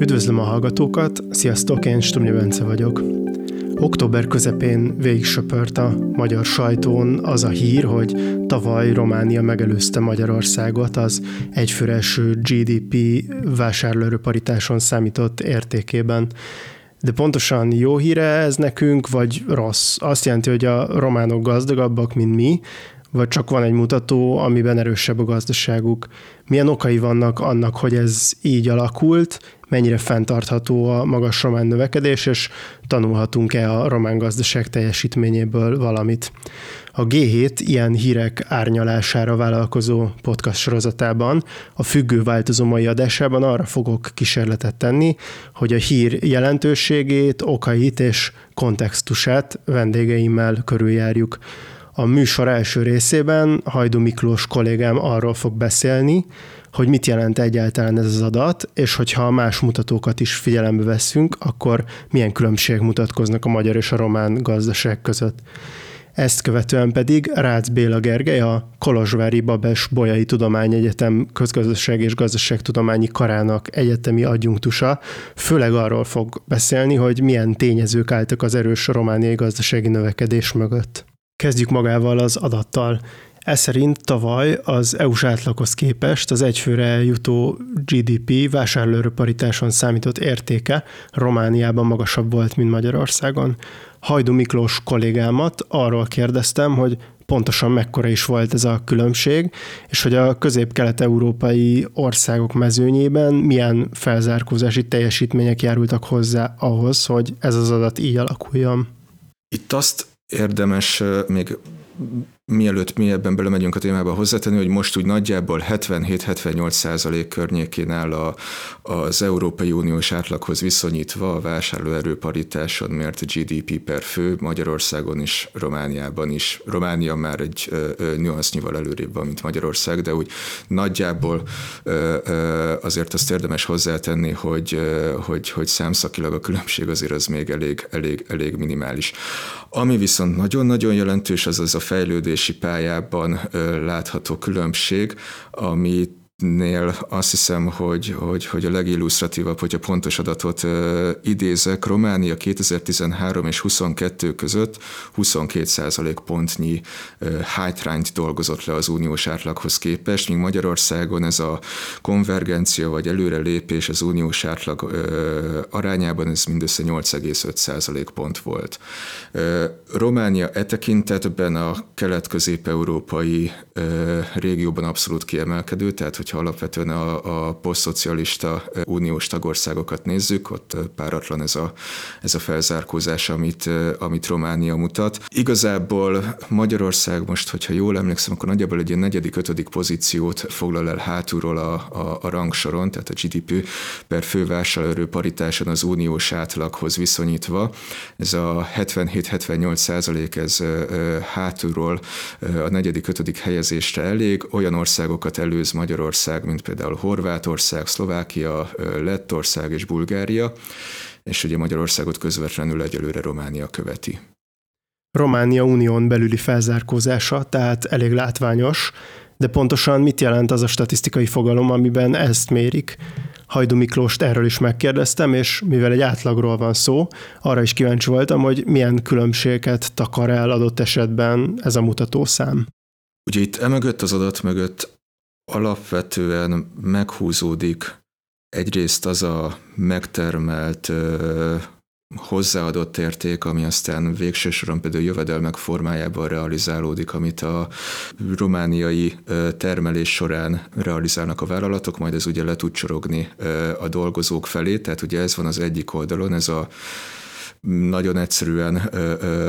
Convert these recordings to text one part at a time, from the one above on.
Üdvözlöm a hallgatókat, sziasztok, én Stumnyi Bence vagyok. Október közepén végig a magyar sajtón az a hír, hogy tavaly Románia megelőzte Magyarországot az egyfőre első GDP vásárlóerőparitáson számított értékében. De pontosan jó híre ez nekünk, vagy rossz? Azt jelenti, hogy a románok gazdagabbak, mint mi, vagy csak van egy mutató, amiben erősebb a gazdaságuk. Milyen okai vannak annak, hogy ez így alakult, mennyire fenntartható a magas román növekedés, és tanulhatunk-e a román gazdaság teljesítményéből valamit. A G7 ilyen hírek árnyalására vállalkozó podcast sorozatában a függő változó mai adásában arra fogok kísérletet tenni, hogy a hír jelentőségét, okait és kontextusát vendégeimmel körüljárjuk. A műsor első részében Hajdu Miklós kollégám arról fog beszélni, hogy mit jelent egyáltalán ez az adat, és hogyha más mutatókat is figyelembe veszünk, akkor milyen különbségek mutatkoznak a magyar és a román gazdaság között. Ezt követően pedig Rácz Béla Gergely, a Kolozsvári Babes Bolyai Tudományegyetem közgazdaság és gazdaságtudományi karának egyetemi adjunktusa, főleg arról fog beszélni, hogy milyen tényezők álltak az erős romániai gazdasági növekedés mögött. Kezdjük magával az adattal. Ez szerint tavaly az EU-s átlaghoz képest az egyfőre jutó GDP vásárlóerőparitáson számított értéke Romániában magasabb volt, mint Magyarországon. Hajdu Miklós kollégámat arról kérdeztem, hogy pontosan mekkora is volt ez a különbség, és hogy a közép-kelet-európai országok mezőnyében milyen felzárkózási teljesítmények járultak hozzá ahhoz, hogy ez az adat így alakuljon. Itt azt érdemes még mielőtt mi ebben belemegyünk a témába hozzátenni, hogy most úgy nagyjából 77-78 százalék környékén áll a, az Európai Uniós átlaghoz viszonyítva a vásárlóerő paritáson mért GDP per fő Magyarországon is, Romániában is. Románia már egy nüansznyival előrébb van, mint Magyarország, de úgy nagyjából ö, ö, azért azt érdemes hozzátenni, hogy, ö, hogy, hogy számszakilag a különbség azért az még elég, elég, elég minimális. Ami viszont nagyon-nagyon jelentős, az az a fejlődési pályában látható különbség, amit nél azt hiszem, hogy, hogy, hogy a legillusztratívabb, hogyha pontos adatot idézek, Románia 2013 és 22 között 22 százalék pontnyi hátrányt dolgozott le az uniós átlaghoz képest, míg Magyarországon ez a konvergencia vagy előrelépés az uniós átlag arányában ez mindössze 8,5 százalék pont volt. Románia e tekintetben a kelet-közép-európai régióban abszolút kiemelkedő, tehát hogy hogyha alapvetően a, a posztszocialista uniós tagországokat nézzük, ott páratlan ez a, ez a felzárkózás, amit, amit Románia mutat. Igazából Magyarország most, hogyha jól emlékszem, akkor nagyjából egy ilyen negyedik, ötödik pozíciót foglal el hátulról a, a, a rangsoron, tehát a GDP per fővásárlóerő paritáson az uniós átlaghoz viszonyítva. Ez a 77-78 százalék, ez hátulról a negyedik, ötödik helyezésre elég. Olyan országokat előz Magyarország, ország, mint például Horvátország, Szlovákia, Lettország és Bulgária, és ugye Magyarországot közvetlenül egyelőre Románia követi. Románia unión belüli felzárkózása, tehát elég látványos, de pontosan mit jelent az a statisztikai fogalom, amiben ezt mérik? Hajdu Miklóst erről is megkérdeztem, és mivel egy átlagról van szó, arra is kíváncsi voltam, hogy milyen különbséget takar el adott esetben ez a mutatószám. Ugye itt emögött az adat mögött alapvetően meghúzódik. Egyrészt az a megtermelt hozzáadott érték, ami aztán végső soron például jövedelmek formájában realizálódik, amit a romániai termelés során realizálnak a vállalatok, majd ez ugye le tud csorogni a dolgozók felé, tehát ugye ez van az egyik oldalon, ez a nagyon egyszerűen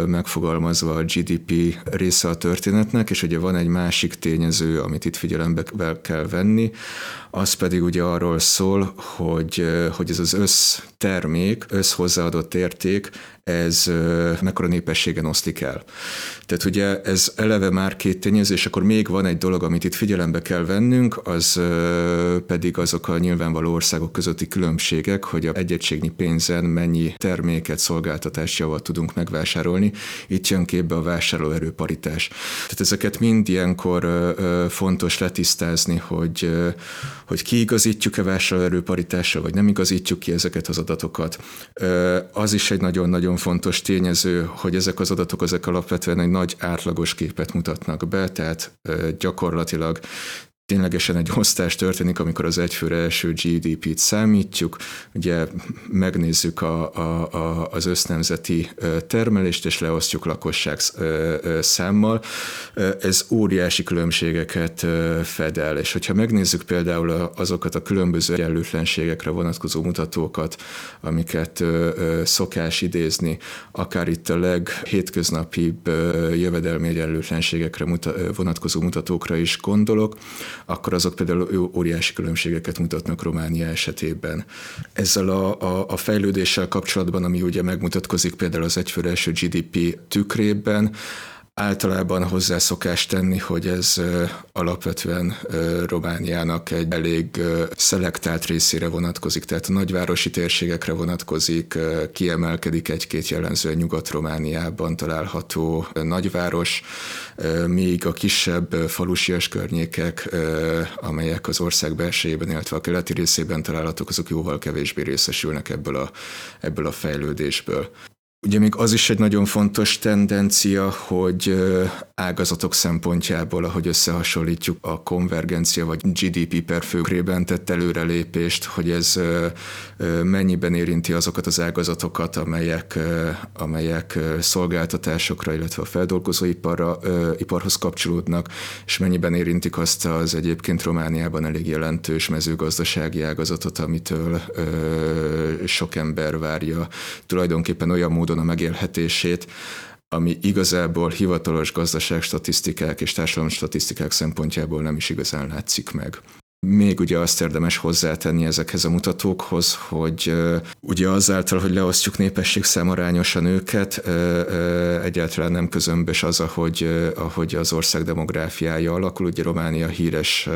megfogalmazva a GDP része a történetnek, és ugye van egy másik tényező, amit itt figyelembe kell venni, az pedig ugye arról szól, hogy, hogy ez az össztermék, összhozzáadott érték, ez mekkora népességen oszlik el. Tehát ugye ez eleve már két tényező, és akkor még van egy dolog, amit itt figyelembe kell vennünk, az pedig azok a nyilvánvaló országok közötti különbségek, hogy a egyegységnyi pénzen mennyi terméket, szolgáltatást, javat tudunk megvásárolni. Itt jön képbe a vásárlóerő paritás. Tehát ezeket mind ilyenkor fontos letisztázni, hogy, hogy kiigazítjuk-e vásárlóerő paritásra, vagy nem igazítjuk ki ezeket az adatokat. Az is egy nagyon-nagyon fontos tényező, hogy ezek az adatok ezek alapvetően egy nagy átlagos képet mutatnak be, tehát gyakorlatilag ténylegesen egy osztás történik, amikor az egyfőre első GDP-t számítjuk, ugye megnézzük a, a, a, az össznemzeti termelést, és leosztjuk lakosság számmal. Ez óriási különbségeket fed el, és hogyha megnézzük például azokat a különböző egyenlőtlenségekre vonatkozó mutatókat, amiket szokás idézni, akár itt a leghétköznapibb jövedelmi egyenlőtlenségekre vonatkozó mutatókra is gondolok, akkor azok például óriási különbségeket mutatnak Románia esetében. Ezzel a, a, a fejlődéssel kapcsolatban, ami ugye megmutatkozik például az egyfőre első GDP tükrében, általában hozzá szokás tenni, hogy ez alapvetően Romániának egy elég szelektált részére vonatkozik, tehát a nagyvárosi térségekre vonatkozik, kiemelkedik egy-két jellemzően Nyugat-Romániában található nagyváros, míg a kisebb falusias környékek, amelyek az ország belsejében, illetve a keleti részében találhatók, azok jóval kevésbé részesülnek ebből a, ebből a fejlődésből. Ugye még az is egy nagyon fontos tendencia, hogy ágazatok szempontjából, ahogy összehasonlítjuk a konvergencia vagy GDP per főkrében tett előrelépést, hogy ez mennyiben érinti azokat az ágazatokat, amelyek, amelyek szolgáltatásokra, illetve a feldolgozóiparra, iparhoz kapcsolódnak, és mennyiben érintik azt az egyébként Romániában elég jelentős mezőgazdasági ágazatot, amitől sok ember várja. Tulajdonképpen olyan módon a megélhetését, ami igazából hivatalos gazdaságstatisztikák és társadalomstatisztikák szempontjából nem is igazán látszik meg. Még ugye azt érdemes hozzátenni ezekhez a mutatókhoz, hogy ugye azáltal, hogy leosztjuk népességszámarányosan őket, egyáltalán nem közömbös az, ahogy, ahogy az ország demográfiája alakul. Ugye Románia híres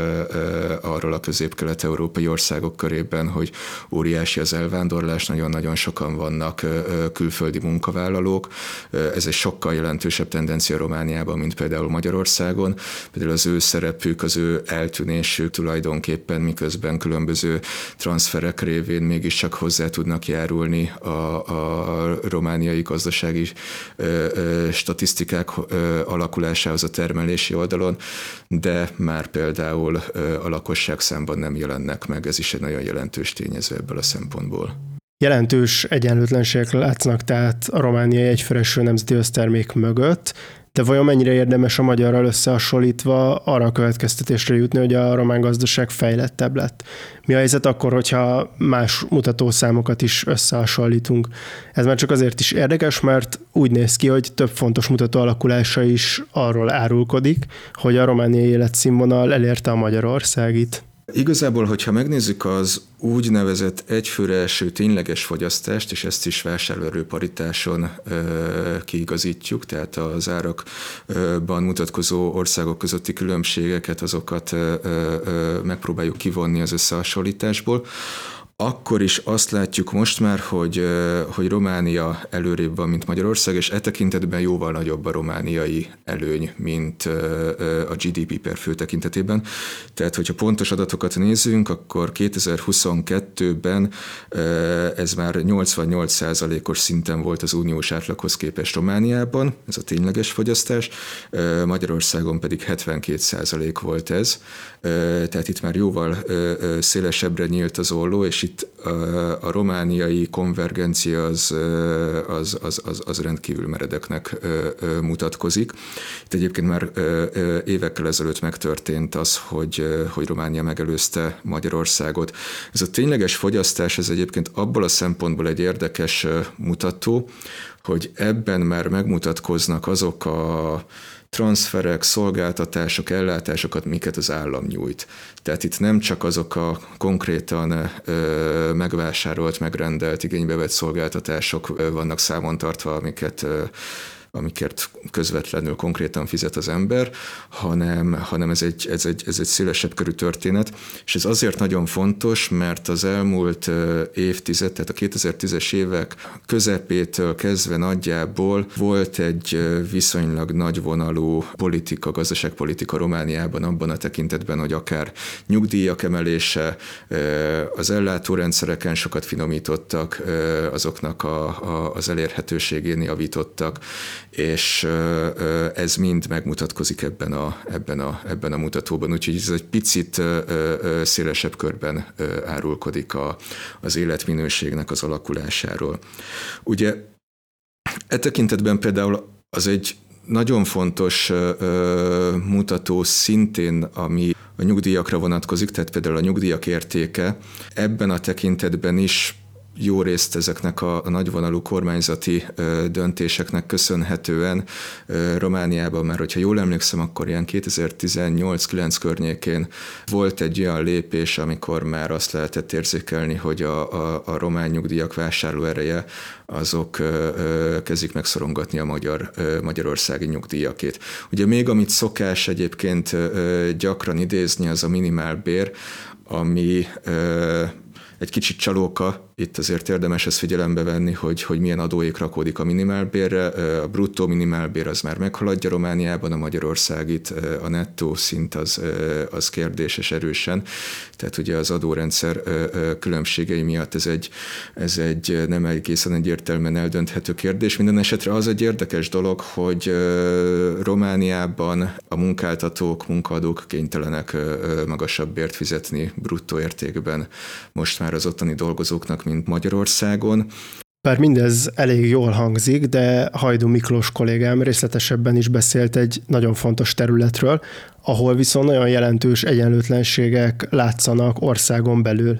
arról a közép-kelet-európai országok körében, hogy óriási az elvándorlás, nagyon-nagyon sokan vannak külföldi munkavállalók. Ez egy sokkal jelentősebb tendencia Romániában, mint például Magyarországon. Például az ő szerepük, az ő eltűnésük tulajdon tulajdonképpen miközben különböző transferek révén mégiscsak hozzá tudnak járulni a, a romániai gazdasági ö, ö, statisztikák ö, alakulásához a termelési oldalon, de már például ö, a lakosság számban nem jelennek meg, ez is egy nagyon jelentős tényező ebből a szempontból. Jelentős egyenlőtlenségek látsznak tehát a romániai egyfőreső nemzeti össztermék mögött, de vajon mennyire érdemes a magyarral összehasonlítva arra a következtetésre jutni, hogy a román gazdaság fejlettebb lett? Mi a helyzet akkor, hogyha más mutatószámokat is összehasonlítunk? Ez már csak azért is érdekes, mert úgy néz ki, hogy több fontos mutató alakulása is arról árulkodik, hogy a romániai életszínvonal elérte a Magyarországit. Igazából, hogyha megnézzük az úgynevezett egyfőre eső tényleges fogyasztást, és ezt is vásárlóerőparitáson kiigazítjuk, tehát az árakban mutatkozó országok közötti különbségeket, azokat megpróbáljuk kivonni az összehasonlításból, akkor is azt látjuk most már, hogy, hogy Románia előrébb van, mint Magyarország, és e tekintetben jóval nagyobb a romániai előny, mint a GDP per fő tekintetében. Tehát, hogyha pontos adatokat nézünk, akkor 2022-ben ez már 88%-os szinten volt az uniós átlaghoz képest Romániában, ez a tényleges fogyasztás, Magyarországon pedig 72% volt ez. Tehát itt már jóval szélesebbre nyílt az olló, és itt a, a romániai konvergencia az, az, az, az, az rendkívül meredeknek mutatkozik. Itt egyébként már évekkel ezelőtt megtörtént az, hogy, hogy Románia megelőzte Magyarországot. Ez a tényleges fogyasztás, ez egyébként abból a szempontból egy érdekes mutató, hogy ebben már megmutatkoznak azok a transferek, szolgáltatások, ellátásokat, miket az állam nyújt. Tehát itt nem csak azok a konkrétan ö, megvásárolt, megrendelt, igénybe vett szolgáltatások ö, vannak számon tartva, amiket ö, amiket közvetlenül konkrétan fizet az ember, hanem, hanem ez, egy, ez, egy, ez egy szélesebb körű történet, és ez azért nagyon fontos, mert az elmúlt évtized, tehát a 2010-es évek közepétől kezdve nagyjából volt egy viszonylag nagyvonalú politika, gazdaságpolitika Romániában abban a tekintetben, hogy akár nyugdíjak emelése, az ellátórendszereken sokat finomítottak, azoknak a, a, az elérhetőségén javítottak, és ez mind megmutatkozik ebben a, ebben a, ebben a mutatóban, úgyhogy ez egy picit szélesebb körben árulkodik a, az életminőségnek az alakulásáról. Ugye e tekintetben például az egy nagyon fontos mutató szintén, ami a nyugdíjakra vonatkozik, tehát például a nyugdíjak értéke. Ebben a tekintetben is jó részt ezeknek a, nagyvonalú kormányzati döntéseknek köszönhetően Romániában, mert hogyha jól emlékszem, akkor ilyen 2018-9 környékén volt egy olyan lépés, amikor már azt lehetett érzékelni, hogy a, a, a román nyugdíjak vásárló ereje azok ö, ö, kezdik megszorongatni a magyar, magyarországi nyugdíjakét. Ugye még amit szokás egyébként gyakran idézni, az a minimálbér, ami egy kicsit csalóka, itt azért érdemes ezt figyelembe venni, hogy, hogy milyen adóék rakódik a minimálbérre. A bruttó minimálbér az már meghaladja Romániában, a Magyarország itt a nettó szint az, az kérdéses erősen. Tehát ugye az adórendszer különbségei miatt ez egy, ez egy nem egészen egyértelműen eldönthető kérdés. Minden esetre az egy érdekes dolog, hogy Romániában a munkáltatók, munkadók kénytelenek magasabb bért fizetni bruttó értékben most már az ottani dolgozóknak, mint Magyarországon. Bár mindez elég jól hangzik, de Hajdú Miklós kollégám részletesebben is beszélt egy nagyon fontos területről, ahol viszont nagyon jelentős egyenlőtlenségek látszanak országon belül.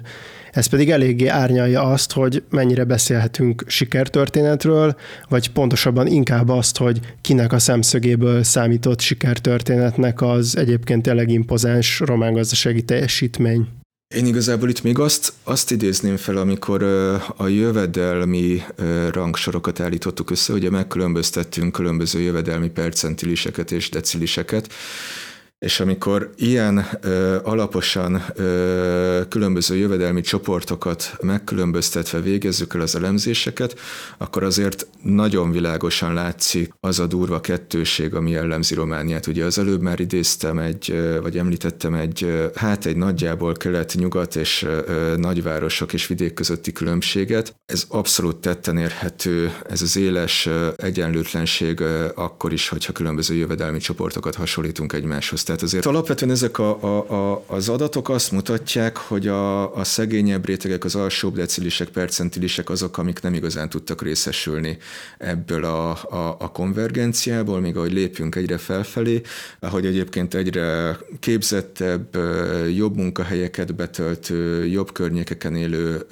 Ez pedig eléggé árnyalja azt, hogy mennyire beszélhetünk sikertörténetről, vagy pontosabban inkább azt, hogy kinek a szemszögéből számított sikertörténetnek az egyébként tényleg impozáns román gazdasági teljesítmény. Én igazából itt még azt, azt idézném fel, amikor a jövedelmi rangsorokat állítottuk össze, ugye megkülönböztettünk különböző jövedelmi percentiliseket és deciliseket, és amikor ilyen ö, alaposan ö, különböző jövedelmi csoportokat megkülönböztetve végezzük el az elemzéseket, akkor azért nagyon világosan látszik az a durva kettőség, ami jellemzi Romániát. Ugye az előbb már idéztem egy, vagy említettem egy, hát egy nagyjából kelet-nyugat és ö, nagyvárosok és vidék közötti különbséget. Ez abszolút tetten érhető, ez az éles egyenlőtlenség akkor is, hogyha különböző jövedelmi csoportokat hasonlítunk egymáshoz. Azért alapvetően ezek a, a, a, az adatok azt mutatják, hogy a, a szegényebb rétegek, az alsóbb decilisek, percentilisek azok, amik nem igazán tudtak részesülni ebből a, a, a konvergenciából, még ahogy lépünk egyre felfelé, ahogy egyébként egyre képzettebb, jobb munkahelyeket betöltő, jobb környékeken élő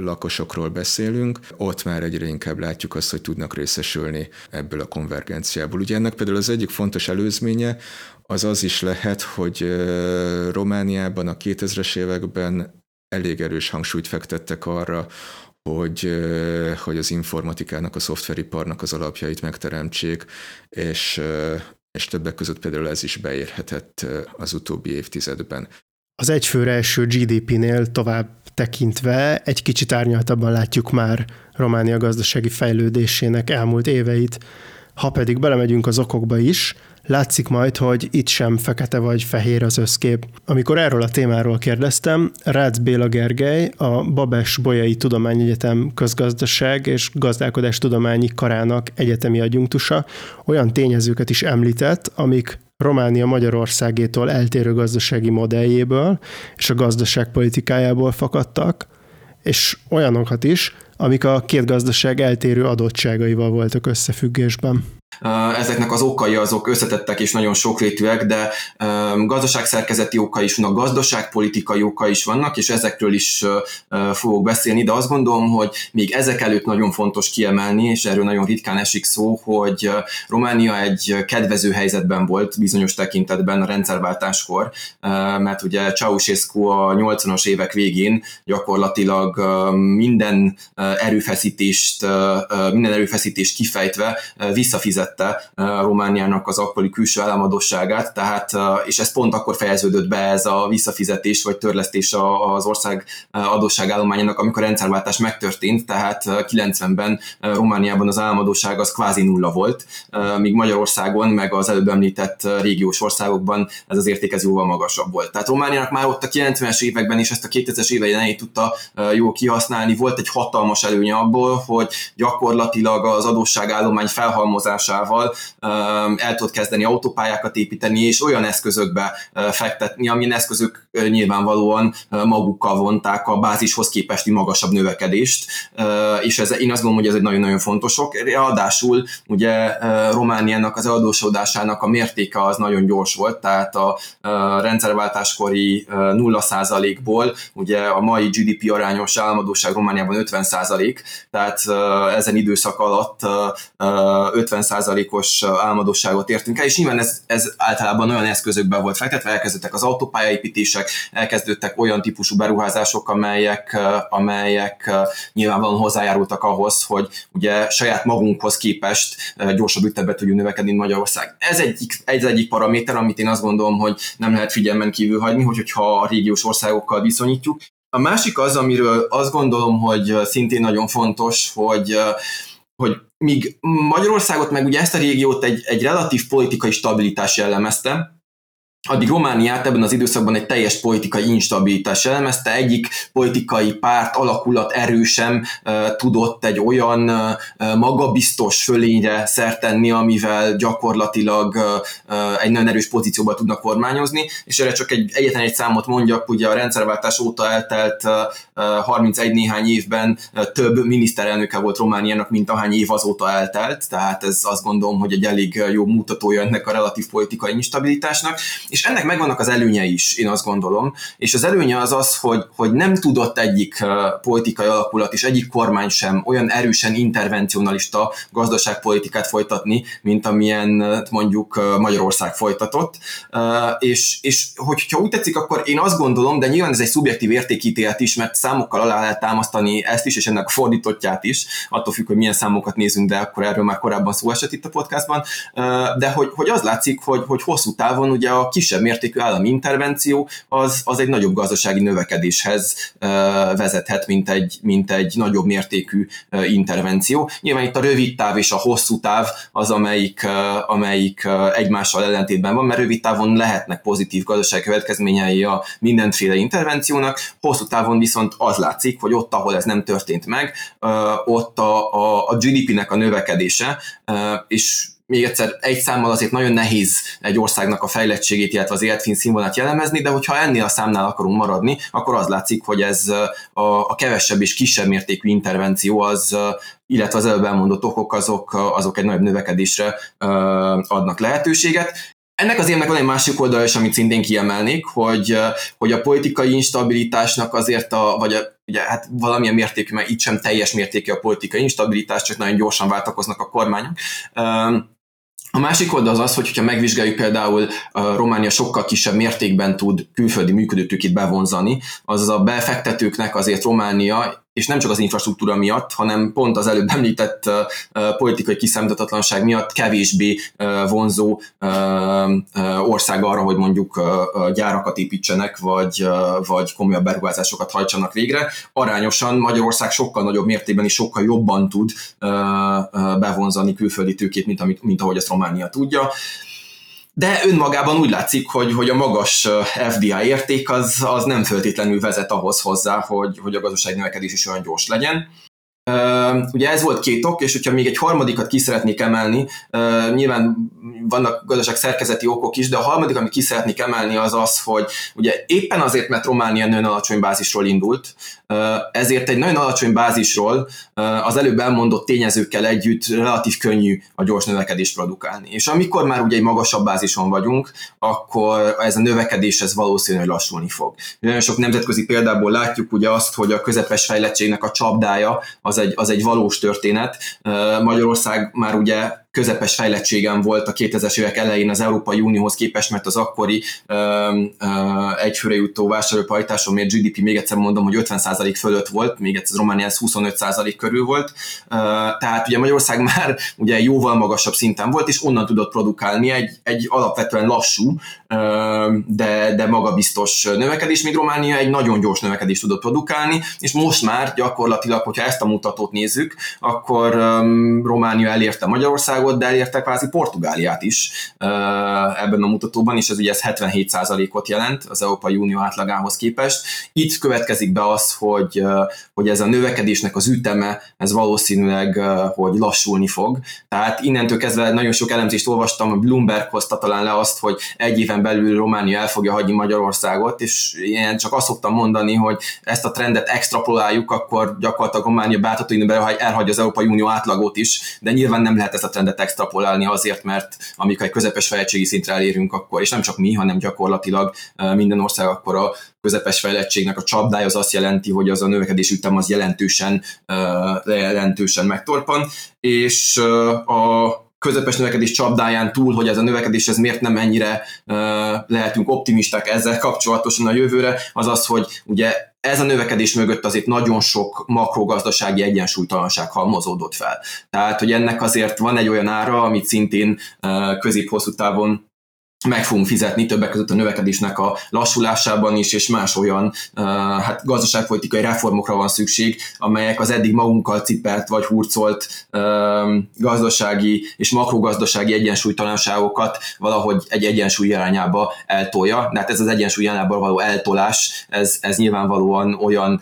lakosokról beszélünk, ott már egyre inkább látjuk azt, hogy tudnak részesülni ebből a konvergenciából. Ugye ennek például az egyik fontos előzménye, az az is lehet, hogy Romániában a 2000-es években elég erős hangsúlyt fektettek arra, hogy, hogy az informatikának, a szoftveriparnak az alapjait megteremtsék, és, és többek között például ez is beérhetett az utóbbi évtizedben. Az egyfőre első GDP-nél tovább tekintve egy kicsit árnyaltabban látjuk már Románia gazdasági fejlődésének elmúlt éveit. Ha pedig belemegyünk az okokba is, Látszik majd, hogy itt sem fekete vagy fehér az összkép. Amikor erről a témáról kérdeztem, Rácz Béla Gergely, a Babes Bolyai Tudományegyetem közgazdaság és gazdálkodás tudományi karának egyetemi adjunktusa olyan tényezőket is említett, amik Románia Magyarországétól eltérő gazdasági modelljéből és a gazdaságpolitikájából fakadtak, és olyanokat is, amik a két gazdaság eltérő adottságaival voltak összefüggésben. Ezeknek az okai azok összetettek és nagyon sokrétűek, de gazdaságszerkezeti okai is vannak, gazdaságpolitikai okai is vannak, és ezekről is fogok beszélni, de azt gondolom, hogy még ezek előtt nagyon fontos kiemelni, és erről nagyon ritkán esik szó, hogy Románia egy kedvező helyzetben volt bizonyos tekintetben a rendszerváltáskor, mert ugye Ceausescu a 80-as évek végén gyakorlatilag minden erőfeszítést, minden erőfeszítést kifejtve visszafizette Romániának az akkori külső államadosságát, tehát, és ez pont akkor fejeződött be ez a visszafizetés vagy törlesztés az ország adósságállományának, amikor a rendszerváltás megtörtént, tehát 90-ben Romániában az államadóság az kvázi nulla volt, míg Magyarországon, meg az előbb említett régiós országokban ez az érték ez jóval magasabb volt. Tehát Romániának már ott a 90-es években is ezt a 2000-es évei tudta jól kihasználni, volt egy hatalmas előnye abból, hogy gyakorlatilag az adósságállomány felhalmozásával el tudott kezdeni autópályákat építeni, és olyan eszközökbe fektetni, amilyen eszközök nyilvánvalóan magukkal vonták a bázishoz képesti magasabb növekedést, és ez, én azt gondolom, hogy ez egy nagyon-nagyon fontos ok. Ráadásul ugye Romániának az eladósodásának a mértéke az nagyon gyors volt, tehát a rendszerváltáskori 0%-ból ugye a mai GDP arányos államadóság Romániában 50%, tehát ezen időszak alatt 50%-os államadóságot értünk el, és nyilván ez, ez általában olyan eszközökben volt fektetve, elkezdődtek az autópályaépítések, elkezdődtek olyan típusú beruházások, amelyek, amelyek nyilvánvalóan hozzájárultak ahhoz, hogy ugye saját magunkhoz képest gyorsabb ütemben tudjunk növekedni Magyarország. Ez egyik, egy egyik paraméter, amit én azt gondolom, hogy nem lehet figyelmen kívül hagyni, hogy, hogyha a régiós országokkal viszonyítjuk. A másik az, amiről azt gondolom, hogy szintén nagyon fontos, hogy hogy míg Magyarországot meg ugye ezt a régiót egy, egy relatív politikai stabilitás jellemezte, addig Romániát ebben az időszakban egy teljes politikai instabilitás jellemezte, egyik politikai párt alakulat erősem uh, tudott egy olyan uh, magabiztos fölényre szert amivel gyakorlatilag uh, egy nagyon erős pozícióba tudnak kormányozni, és erre csak egy, egyetlen egy számot mondjak, ugye a rendszerváltás óta eltelt 31 néhány évben több miniszterelnöke volt Romániának, mint ahány év azóta eltelt, tehát ez azt gondolom, hogy egy elég jó mutatója ennek a relatív politikai instabilitásnak, és ennek megvannak az előnye is, én azt gondolom, és az előnye az az, hogy, hogy nem tudott egyik politikai alakulat és egyik kormány sem olyan erősen intervencionalista gazdaságpolitikát folytatni, mint amilyen mondjuk Magyarország folytatott, és, és hogyha úgy tetszik, akkor én azt gondolom, de nyilván ez egy szubjektív értékítélet is, mert számokkal alá lehet támasztani ezt is, és ennek fordítottját is, attól függ, hogy milyen számokat nézünk, de akkor erről már korábban szó esett itt a podcastban, de hogy, hogy az látszik, hogy, hogy hosszú távon ugye a kisebb mértékű állami intervenció az, az egy nagyobb gazdasági növekedéshez vezethet, mint egy, mint egy nagyobb mértékű intervenció. Nyilván itt a rövid táv és a hosszú táv az, amelyik, amelyik egymással ellentétben van, mert rövid távon lehetnek pozitív gazdasági következményei a mindenféle intervenciónak, hosszú távon viszont az látszik, hogy ott, ahol ez nem történt meg, ott a, a, a GDP-nek a növekedése, és még egyszer egy számmal azért nagyon nehéz egy országnak a fejlettségét, illetve az életfín színvonalát jellemezni, de hogyha ennél a számnál akarunk maradni, akkor az látszik, hogy ez a, a kevesebb és kisebb mértékű intervenció az, illetve az előbb elmondott okok azok, azok egy nagyobb növekedésre adnak lehetőséget. Ennek az évnek van egy másik oldal is, amit szintén kiemelnék, hogy, hogy a politikai instabilitásnak azért, a, vagy a, ugye hát valamilyen mértékű, mert itt sem teljes mértékű a politikai instabilitás, csak nagyon gyorsan váltakoznak a kormányok. A másik oldal az az, hogy ha megvizsgáljuk például Románia sokkal kisebb mértékben tud külföldi működőtőkét bevonzani, azaz a befektetőknek azért Románia és nem csak az infrastruktúra miatt, hanem pont az előbb említett politikai kiszámíthatatlanság miatt kevésbé vonzó ország arra, hogy mondjuk gyárakat építsenek, vagy, vagy komolyabb beruházásokat hajtsanak végre. Arányosan Magyarország sokkal nagyobb mértékben és sokkal jobban tud bevonzani külföldi tőkét, mint, amit, mint ahogy ezt Románia tudja de önmagában úgy látszik, hogy, hogy a magas FDI érték az, az nem feltétlenül vezet ahhoz hozzá, hogy, hogy a gazdaság növekedés is olyan gyors legyen. Ugye ez volt két ok, és hogyha még egy harmadikat ki szeretnék emelni, nyilván vannak gazdaság szerkezeti okok is, de a harmadik, amit ki szeretnék emelni, az az, hogy ugye éppen azért, mert Románia nagyon alacsony bázisról indult, ezért egy nagyon alacsony bázisról az előbb elmondott tényezőkkel együtt relatív könnyű a gyors növekedést produkálni. És amikor már ugye egy magasabb bázison vagyunk, akkor ez a növekedés ez valószínűleg lassulni fog. Nagyon sok nemzetközi példából látjuk ugye azt, hogy a közepes fejlettségnek a csapdája az egy, az egy valós történet. Magyarország már ugye közepes fejlettségen volt a 2000-es évek elején az Európai Unióhoz képest, mert az akkori egyfőre jutó vásárlópajtáson miért GDP, még egyszer mondom, hogy 50% fölött volt, még egyszer Románia 25% körül volt, tehát ugye Magyarország már ugye jóval magasabb szinten volt, és onnan tudott produkálni egy, egy alapvetően lassú, de, de magabiztos növekedés, míg Románia egy nagyon gyors növekedést tudott produkálni, és most már gyakorlatilag, hogyha ezt a mutatót nézzük, akkor Románia elérte Magyarországot, Magyarországot, de elérte kvázi Portugáliát is ebben a mutatóban, és ez ugye ez 77%-ot jelent az Európai Unió átlagához képest. Itt következik be az, hogy, hogy ez a növekedésnek az üteme, ez valószínűleg, hogy lassulni fog. Tehát innentől kezdve nagyon sok elemzést olvastam, a Bloomberg hozta talán le azt, hogy egy éven belül Románia el fogja hagyni Magyarországot, és én csak azt szoktam mondani, hogy ezt a trendet extrapoláljuk, akkor gyakorlatilag Románia bátható elhagyja az Európai Unió átlagot is, de nyilván nem lehet ezt a trendet lehet extrapolálni azért, mert amikor egy közepes fejlettségi szintre elérünk, akkor, és nem csak mi, hanem gyakorlatilag minden ország akkor a közepes fejlettségnek a csapdája az azt jelenti, hogy az a növekedés ütem az jelentősen, jelentősen megtorpan, és a közepes növekedés csapdáján túl, hogy ez a növekedés ez miért nem ennyire uh, lehetünk optimisták ezzel kapcsolatosan a jövőre, az az, hogy ugye ez a növekedés mögött azért nagyon sok makrogazdasági egyensúlytalanság halmozódott fel. Tehát, hogy ennek azért van egy olyan ára, amit szintén közép-hosszú távon meg fogunk fizetni többek között a növekedésnek a lassulásában is, és más olyan hát gazdaságpolitikai reformokra van szükség, amelyek az eddig magunkkal cipelt vagy hurcolt gazdasági és makrogazdasági egyensúlytalanságokat valahogy egy egyensúly irányába eltolja. De hát ez az egyensúly irányába való eltolás, ez, ez nyilvánvalóan olyan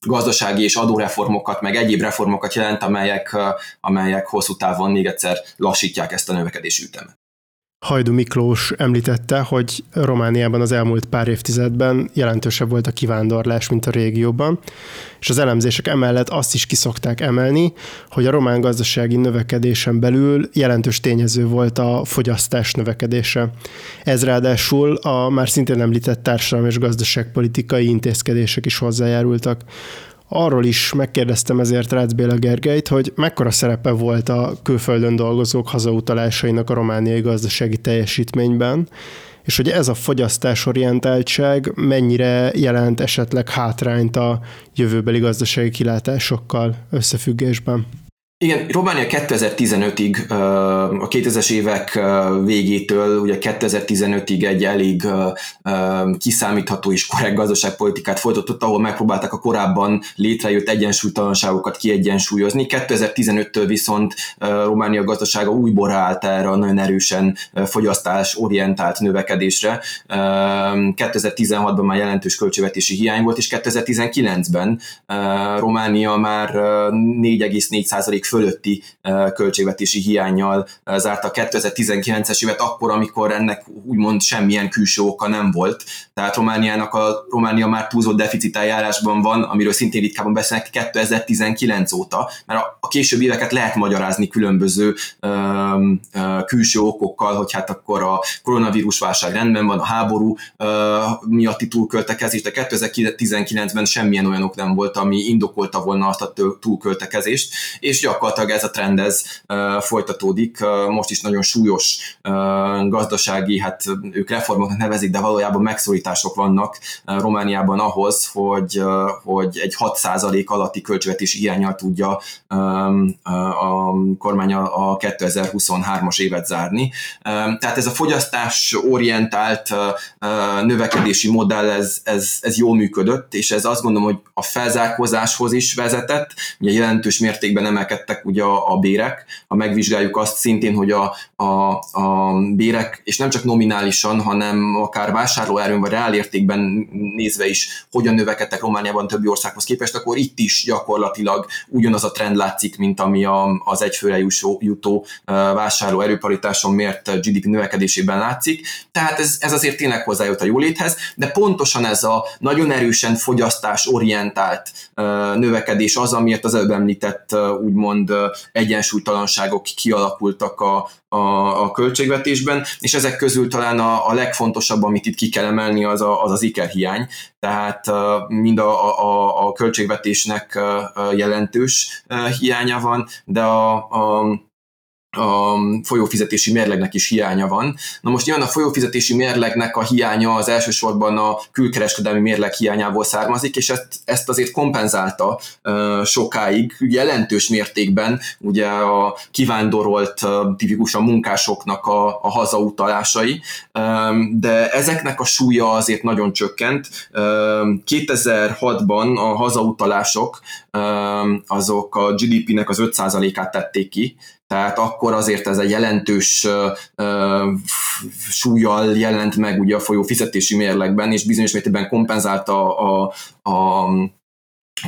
gazdasági és adóreformokat, meg egyéb reformokat jelent, amelyek, amelyek hosszú távon még egyszer lassítják ezt a növekedési ütemet. Hajdu Miklós említette, hogy Romániában az elmúlt pár évtizedben jelentősebb volt a kivándorlás, mint a régióban, és az elemzések emellett azt is kiszokták emelni, hogy a román gazdasági növekedésen belül jelentős tényező volt a fogyasztás növekedése. Ez ráadásul a már szintén említett társadalmi és gazdaságpolitikai intézkedések is hozzájárultak. Arról is megkérdeztem ezért Rácz Béla Gergelyt, hogy mekkora szerepe volt a külföldön dolgozók hazautalásainak a romániai gazdasági teljesítményben, és hogy ez a fogyasztásorientáltság mennyire jelent esetleg hátrányt a jövőbeli gazdasági kilátásokkal összefüggésben. Igen, Románia 2015-ig, a 2000-es évek végétől, ugye 2015-ig egy elég kiszámítható és korrekt gazdaságpolitikát folytatott, ahol megpróbálták a korábban létrejött egyensúlytalanságokat kiegyensúlyozni. 2015-től viszont Románia gazdasága újból állt erre a nagyon erősen fogyasztás orientált növekedésre. 2016-ban már jelentős költségvetési hiány volt, és 2019-ben Románia már 4,4% fölötti költségvetési hiányjal zárta a 2019-es évet, akkor, amikor ennek úgymond semmilyen külső oka nem volt. Tehát Romániának a Románia már túlzott deficitáljárásban van, amiről szintén ritkában beszélnek 2019 óta, mert a, későbbi éveket lehet magyarázni különböző ö, külső okokkal, hogy hát akkor a koronavírus válság rendben van, a háború ö, miatti túlköltekezés, de 2019-ben semmilyen olyan ok nem volt, ami indokolta volna azt a túlköltekezést, és gyakorlatilag gyakorlatilag ez a trend ez folytatódik. Most is nagyon súlyos gazdasági, hát ők reformoknak nevezik, de valójában megszorítások vannak Romániában ahhoz, hogy, hogy egy 6% alatti költségvetési hiányal tudja a kormány a 2023-as évet zárni. Tehát ez a fogyasztás orientált növekedési modell, ez, ez, ez jól működött, és ez azt gondolom, hogy a felzárkózáshoz is vezetett, ugye jelentős mértékben emelkedett növekedtek ugye a, a bérek, ha megvizsgáljuk azt szintén, hogy a, a, a bérek, és nem csak nominálisan, hanem akár vásárlóerőn vagy reálértékben nézve is, hogyan növekedtek Romániában többi országhoz képest, akkor itt is gyakorlatilag ugyanaz a trend látszik, mint ami a, az egyfőre jutó vásárló erőparitáson mért GDP növekedésében látszik. Tehát ez, ez azért tényleg hozzájött a jóléthez, de pontosan ez a nagyon erősen fogyasztás orientált növekedés az, amiért az előbb említett úgymond egyensúlytalanságok kialakultak a, a, a költségvetésben, és ezek közül talán a, a legfontosabb, amit itt ki kell emelni, az a, az, az ikerhiány. Tehát mind a, a, a költségvetésnek jelentős hiánya van, de a, a a folyófizetési mérlegnek is hiánya van. Na most nyilván a folyófizetési mérlegnek a hiánya az elsősorban a külkereskedelmi mérleg hiányából származik, és ezt, ezt azért kompenzálta uh, sokáig, jelentős mértékben ugye a kivándorolt uh, tipikusan munkásoknak a, a hazautalásai, de ezeknek a súlya azért nagyon csökkent. Um, 2006-ban a hazautalások azok a GDP-nek az 5%-át tették ki, tehát akkor azért ez egy jelentős súlyjal jelent meg ugye a folyó fizetési mérlegben, és bizonyos mértékben kompenzálta a, a, a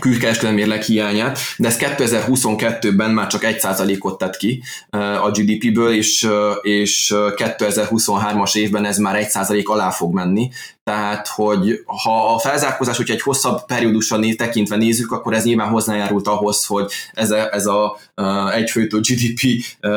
külkereskedelmi mérleg hiányát, de ez 2022-ben már csak 1%-ot tett ki a GDP-ből, és, és 2023-as évben ez már 1% alá fog menni, tehát, hogy ha a felzárkózás, hogyha egy hosszabb periódusra né, tekintve nézzük, akkor ez nyilván hozzájárult ahhoz, hogy ez a, ez a uh, egyfőtő GDP uh,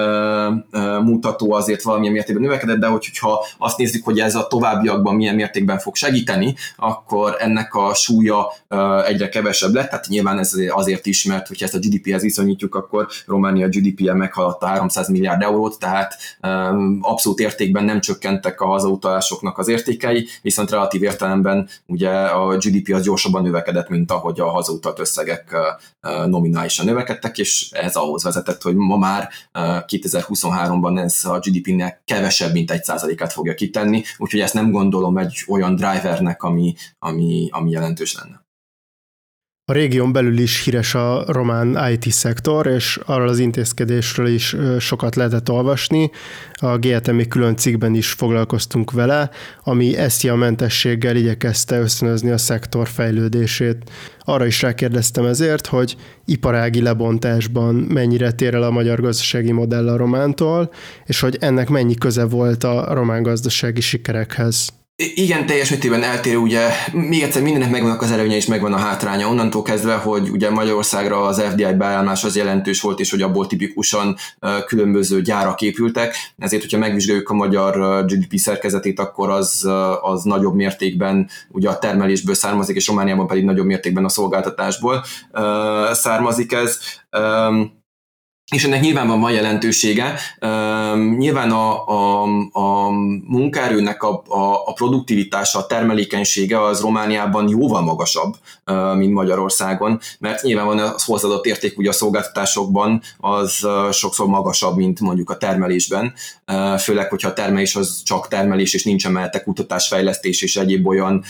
uh, mutató azért valamilyen mértékben növekedett, de hogyha azt nézzük, hogy ez a továbbiakban milyen mértékben fog segíteni, akkor ennek a súlya uh, egyre kevesebb lett, tehát nyilván ez azért is, mert hogyha ezt a GDP-hez viszonyítjuk, akkor Románia GDP-je meghaladta 300 milliárd eurót, tehát um, abszolút értékben nem csökkentek a hazautalásoknak az értékei, viszont relatív értelemben ugye a GDP az gyorsabban növekedett, mint ahogy a hazautalt összegek nominálisan növekedtek, és ez ahhoz vezetett, hogy ma már 2023-ban ez a GDP-nek kevesebb, mint egy százalékát fogja kitenni, úgyhogy ezt nem gondolom egy olyan drivernek, ami, ami, ami jelentős lenne. A régión belül is híres a román IT szektor, és arról az intézkedésről is sokat lehetett olvasni. A GTM külön cikkben is foglalkoztunk vele, ami a mentességgel igyekezte ösztönözni a szektor fejlődését. Arra is rákérdeztem ezért, hogy iparági lebontásban mennyire tér el a magyar gazdasági modell a romántól, és hogy ennek mennyi köze volt a román gazdasági sikerekhez. Igen, teljes mértékben eltérő, ugye még egyszer mindennek megvannak az előnye és megvan a hátránya. Onnantól kezdve, hogy ugye Magyarországra az FDI beállás az jelentős volt, és hogy abból tipikusan különböző gyárak épültek, ezért, hogyha megvizsgáljuk a magyar GDP szerkezetét, akkor az, az nagyobb mértékben ugye a termelésből származik, és Romániában pedig nagyobb mértékben a szolgáltatásból származik ez és ennek nyilván van, van jelentősége. Uh, nyilván a, a, a munkaerőnek a, a, a produktivitása, a termelékenysége az Romániában jóval magasabb, uh, mint Magyarországon, mert nyilván van az hozzáadott érték ugye a szolgáltatásokban, az uh, sokszor magasabb, mint mondjuk a termelésben, főleg, hogyha a termelés az csak termelés, és nincs emeltek kutatás, fejlesztés és egyéb olyan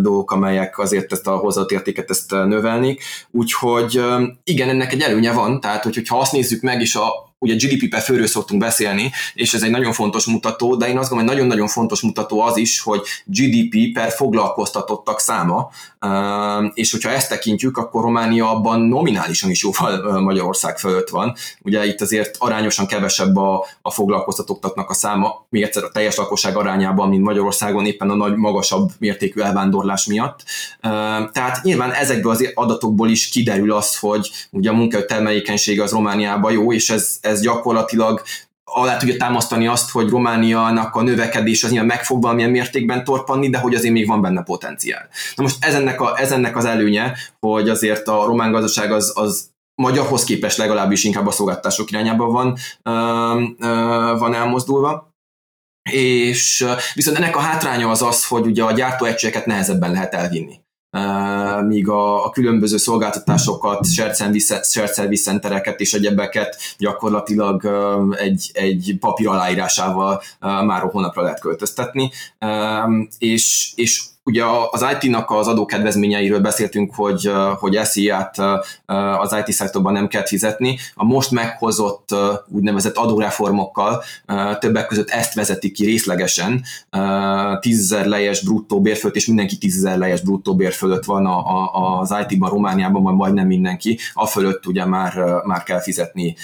dolgok, amelyek azért ezt a hozzáadott értéket ezt növelnék. Úgyhogy igen, ennek egy előnye van, tehát hogyha azt nézzük meg, és a, ugye GDP per főről szoktunk beszélni, és ez egy nagyon fontos mutató, de én azt gondolom, hogy nagyon-nagyon fontos mutató az is, hogy GDP per foglalkoztatottak száma, és hogyha ezt tekintjük, akkor Románia abban nominálisan is jóval Magyarország fölött van. Ugye itt azért arányosan kevesebb a, a foglalkoztatottaknak a száma, még egyszer a teljes lakosság arányában, mint Magyarországon, éppen a nagy, magasabb mértékű elvándorlás miatt. Tehát nyilván ezekből az adatokból is kiderül az, hogy ugye a munkaerő termelékenysége az Romániában jó, és ez, ez gyakorlatilag alá tudja támasztani azt, hogy Romániának a növekedés az nyilván meg fog valamilyen mértékben torpanni, de hogy azért még van benne potenciál. Na most ez ennek, a, ez ennek az előnye, hogy azért a román gazdaság az, az magyarhoz képest legalábbis inkább a szolgáltatások irányába van, ö, ö, van elmozdulva. És viszont ennek a hátránya az az, hogy ugye a gyártóegységeket nehezebben lehet elvinni míg a, a különböző szolgáltatásokat, shared service centereket és egyebeket gyakorlatilag egy, egy papír aláírásával már hónapra lehet költöztetni, és, és ugye az IT-nak az adókedvezményeiről beszéltünk, hogy, hogy SZIA-t az IT szektorban nem kell fizetni. A most meghozott úgynevezett adóreformokkal többek között ezt vezetik ki részlegesen. 10 lejes bruttó bér fölött, és mindenki 10 lejes bruttó bér fölött van az IT-ban, Romániában, vagy majdnem mindenki. A fölött ugye már, már kell fizetni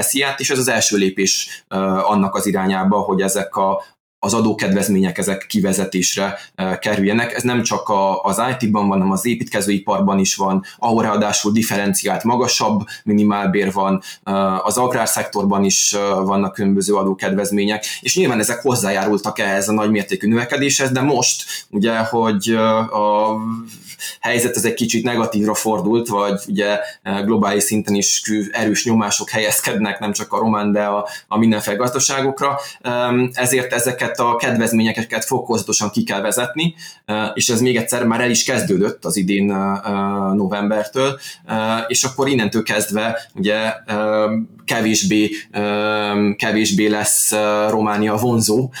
SZIA-t, és ez az első lépés annak az irányába, hogy ezek a, az adókedvezmények ezek kivezetésre eh, kerüljenek. Ez nem csak a, az IT-ban van, hanem az építkezőiparban is van, ahol ráadásul differenciált magasabb minimálbér van, eh, az agrárszektorban is eh, vannak különböző adókedvezmények, és nyilván ezek hozzájárultak ehhez a nagymértékű növekedéshez, de most ugye, hogy a helyzet az egy kicsit negatívra fordult, vagy ugye globális szinten is erős nyomások helyezkednek, nem csak a román, de a, a mindenféle gazdaságokra, ezért ezeket a kedvezményeket fokozatosan ki kell vezetni, és ez még egyszer már el is kezdődött az idén novembertől, és akkor innentől kezdve ugye kevésbé, kevésbé lesz Románia vonzó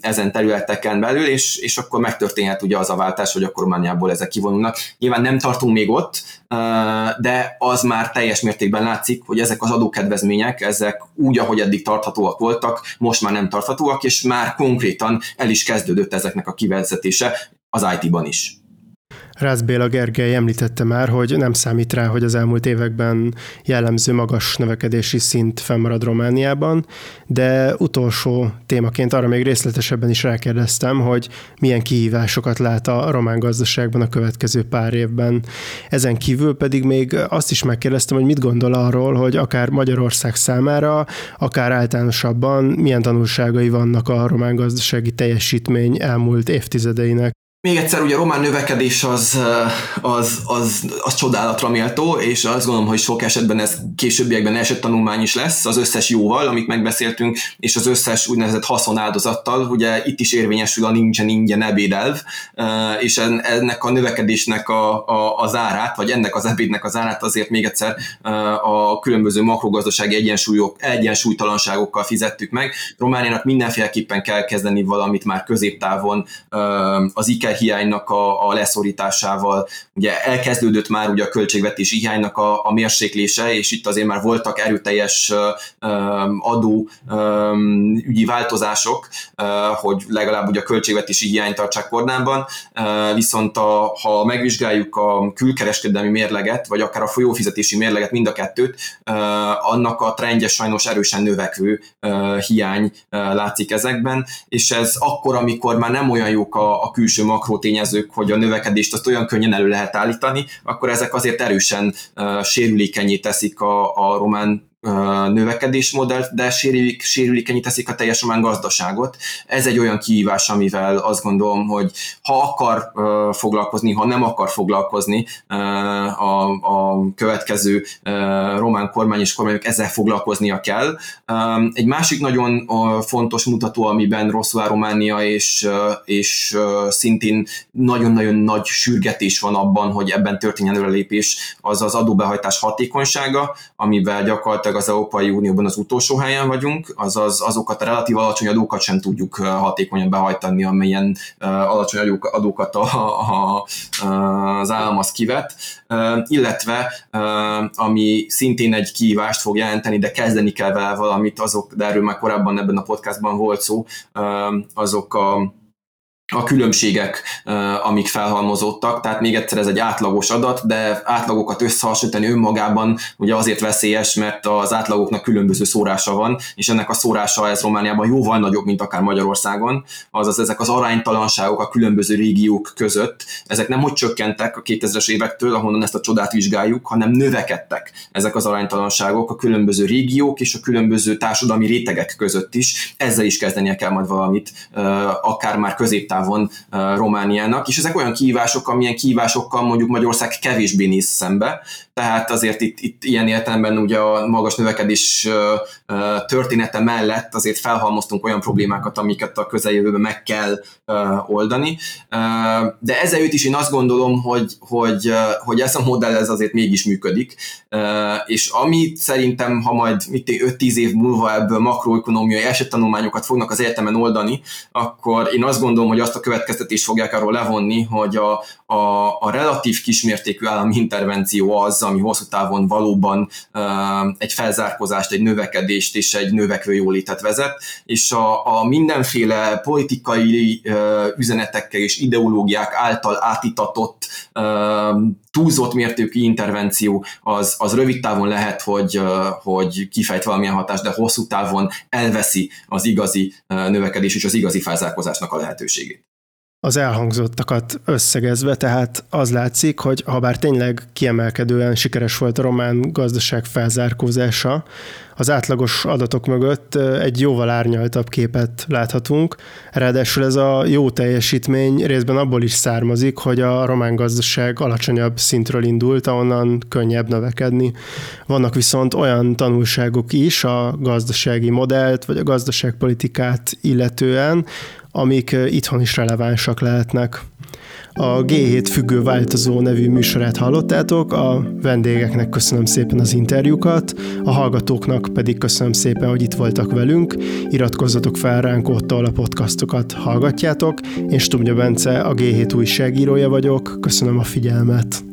ezen területeken belül, és, és akkor megtörténhet ugye az a váltás, hogy akkor Romániából ezek kivonulnak. Nyilván nem tartunk még ott, de az már teljes mértékben látszik, hogy ezek az adókedvezmények, ezek úgy, ahogy eddig tarthatóak voltak, most már nem tarthatóak, és már konkrétan el is kezdődött ezeknek a kivezetése az IT-ban is. Rász Béla Gergely említette már, hogy nem számít rá, hogy az elmúlt években jellemző magas növekedési szint fennmarad Romániában, de utolsó témaként arra még részletesebben is rákérdeztem, hogy milyen kihívásokat lát a román gazdaságban a következő pár évben. Ezen kívül pedig még azt is megkérdeztem, hogy mit gondol arról, hogy akár Magyarország számára, akár általánosabban milyen tanulságai vannak a román gazdasági teljesítmény elmúlt évtizedeinek. Még egyszer, ugye a román növekedés az, az, az, az csodálatra méltó, és azt gondolom, hogy sok esetben ez későbbiekben esett tanulmány is lesz, az összes jóval, amit megbeszéltünk, és az összes úgynevezett haszonáldozattal, ugye itt is érvényesül a nincsen ingyen ebédelv, és ennek a növekedésnek a, a, az árát, vagy ennek az ebédnek az árát azért még egyszer a különböző makrogazdasági egyensúlyok, egyensúlytalanságokkal fizettük meg. Romániának mindenféleképpen kell kezdeni valamit már középtávon az IKE hiánynak a, a leszorításával. Ugye elkezdődött már ugye a költségvetési hiánynak a, a mérséklése, és itt azért már voltak erőteljes adó ügyi változások, hogy legalább ugye a költségvetési hiányt tartsák kordában, viszont a, ha megvizsgáljuk a külkereskedelmi mérleget, vagy akár a folyófizetési mérleget, mind a kettőt, annak a trendje sajnos erősen növekvő hiány látszik ezekben, és ez akkor, amikor már nem olyan jók a, a külső makrotényezők, hogy a növekedést azt olyan könnyen elő lehet állítani, akkor ezek azért erősen sérülékenyé teszik a, a román növekedésmodellt, de sérülik, sérülékenyé teszik a teljes román gazdaságot. Ez egy olyan kihívás, amivel azt gondolom, hogy ha akar foglalkozni, ha nem akar foglalkozni a, a következő román kormány és kormányok ezzel foglalkoznia kell. Egy másik nagyon fontos mutató, amiben rosszul áll Románia, és, és szintén nagyon-nagyon nagy sürgetés van abban, hogy ebben történjen előrelépés, az az adóbehajtás hatékonysága, amivel gyakorlatilag az Európai Unióban az utolsó helyen vagyunk, azaz azokat a relatív alacsony adókat sem tudjuk hatékonyan behajtani, amelyen alacsony adókat a, a, az állam az kivet, illetve ami szintén egy kihívást fog jelenteni, de kezdeni kell vele valamit, azok, de erről már korábban ebben a podcastban volt szó, azok a a különbségek, amik felhalmozódtak, tehát még egyszer ez egy átlagos adat, de átlagokat összehasonlítani önmagában ugye azért veszélyes, mert az átlagoknak különböző szórása van, és ennek a szórása ez Romániában jóval nagyobb, mint akár Magyarországon, azaz ezek az aránytalanságok a különböző régiók között, ezek nem hogy csökkentek a 2000-es évektől, ahonnan ezt a csodát vizsgáljuk, hanem növekedtek ezek az aránytalanságok a különböző régiók és a különböző társadalmi rétegek között is. Ezzel is kezdenie kell majd valamit, akár már középtávon távon Romániának, és ezek olyan kihívások, amilyen kihívásokkal mondjuk Magyarország kevésbé néz szembe, tehát azért itt, itt ilyen értelemben ugye a magas növekedés története mellett azért felhalmoztunk olyan problémákat, amiket a közeljövőben meg kell oldani. De ezzel is én azt gondolom, hogy, hogy, hogy ez a modell ez azért mégis működik, és amit szerintem, ha majd 5-10 év múlva ebből makroekonomiai esettanulmányokat fognak az egyetemen oldani, akkor én azt gondolom, hogy azt a következtetést fogják arról levonni, hogy a, a, a relatív kismértékű állami intervenció az, ami hosszú távon valóban egy felzárkozást, egy növekedést és egy növekvő jólétet vezet, és a, a mindenféle politikai üzenetekkel és ideológiák által átitatott túlzott mértékű intervenció az, az rövid távon lehet, hogy, hogy kifejt valamilyen hatást, de hosszú távon elveszi az igazi növekedés és az igazi felzárkózásnak a lehetőségét az elhangzottakat összegezve, tehát az látszik, hogy ha bár tényleg kiemelkedően sikeres volt a román gazdaság felzárkózása, az átlagos adatok mögött egy jóval árnyaltabb képet láthatunk. Ráadásul ez a jó teljesítmény részben abból is származik, hogy a román gazdaság alacsonyabb szintről indult, ahonnan könnyebb növekedni. Vannak viszont olyan tanulságok is a gazdasági modellt vagy a gazdaságpolitikát illetően, amik itthon is relevánsak lehetnek. A G7 függő változó nevű műsorát hallottátok, a vendégeknek köszönöm szépen az interjúkat, a hallgatóknak pedig köszönöm szépen, hogy itt voltak velünk, iratkozzatok fel ránk ott, ahol a podcastokat hallgatjátok. Én Stumja Bence, a G7 újságírója vagyok, köszönöm a figyelmet.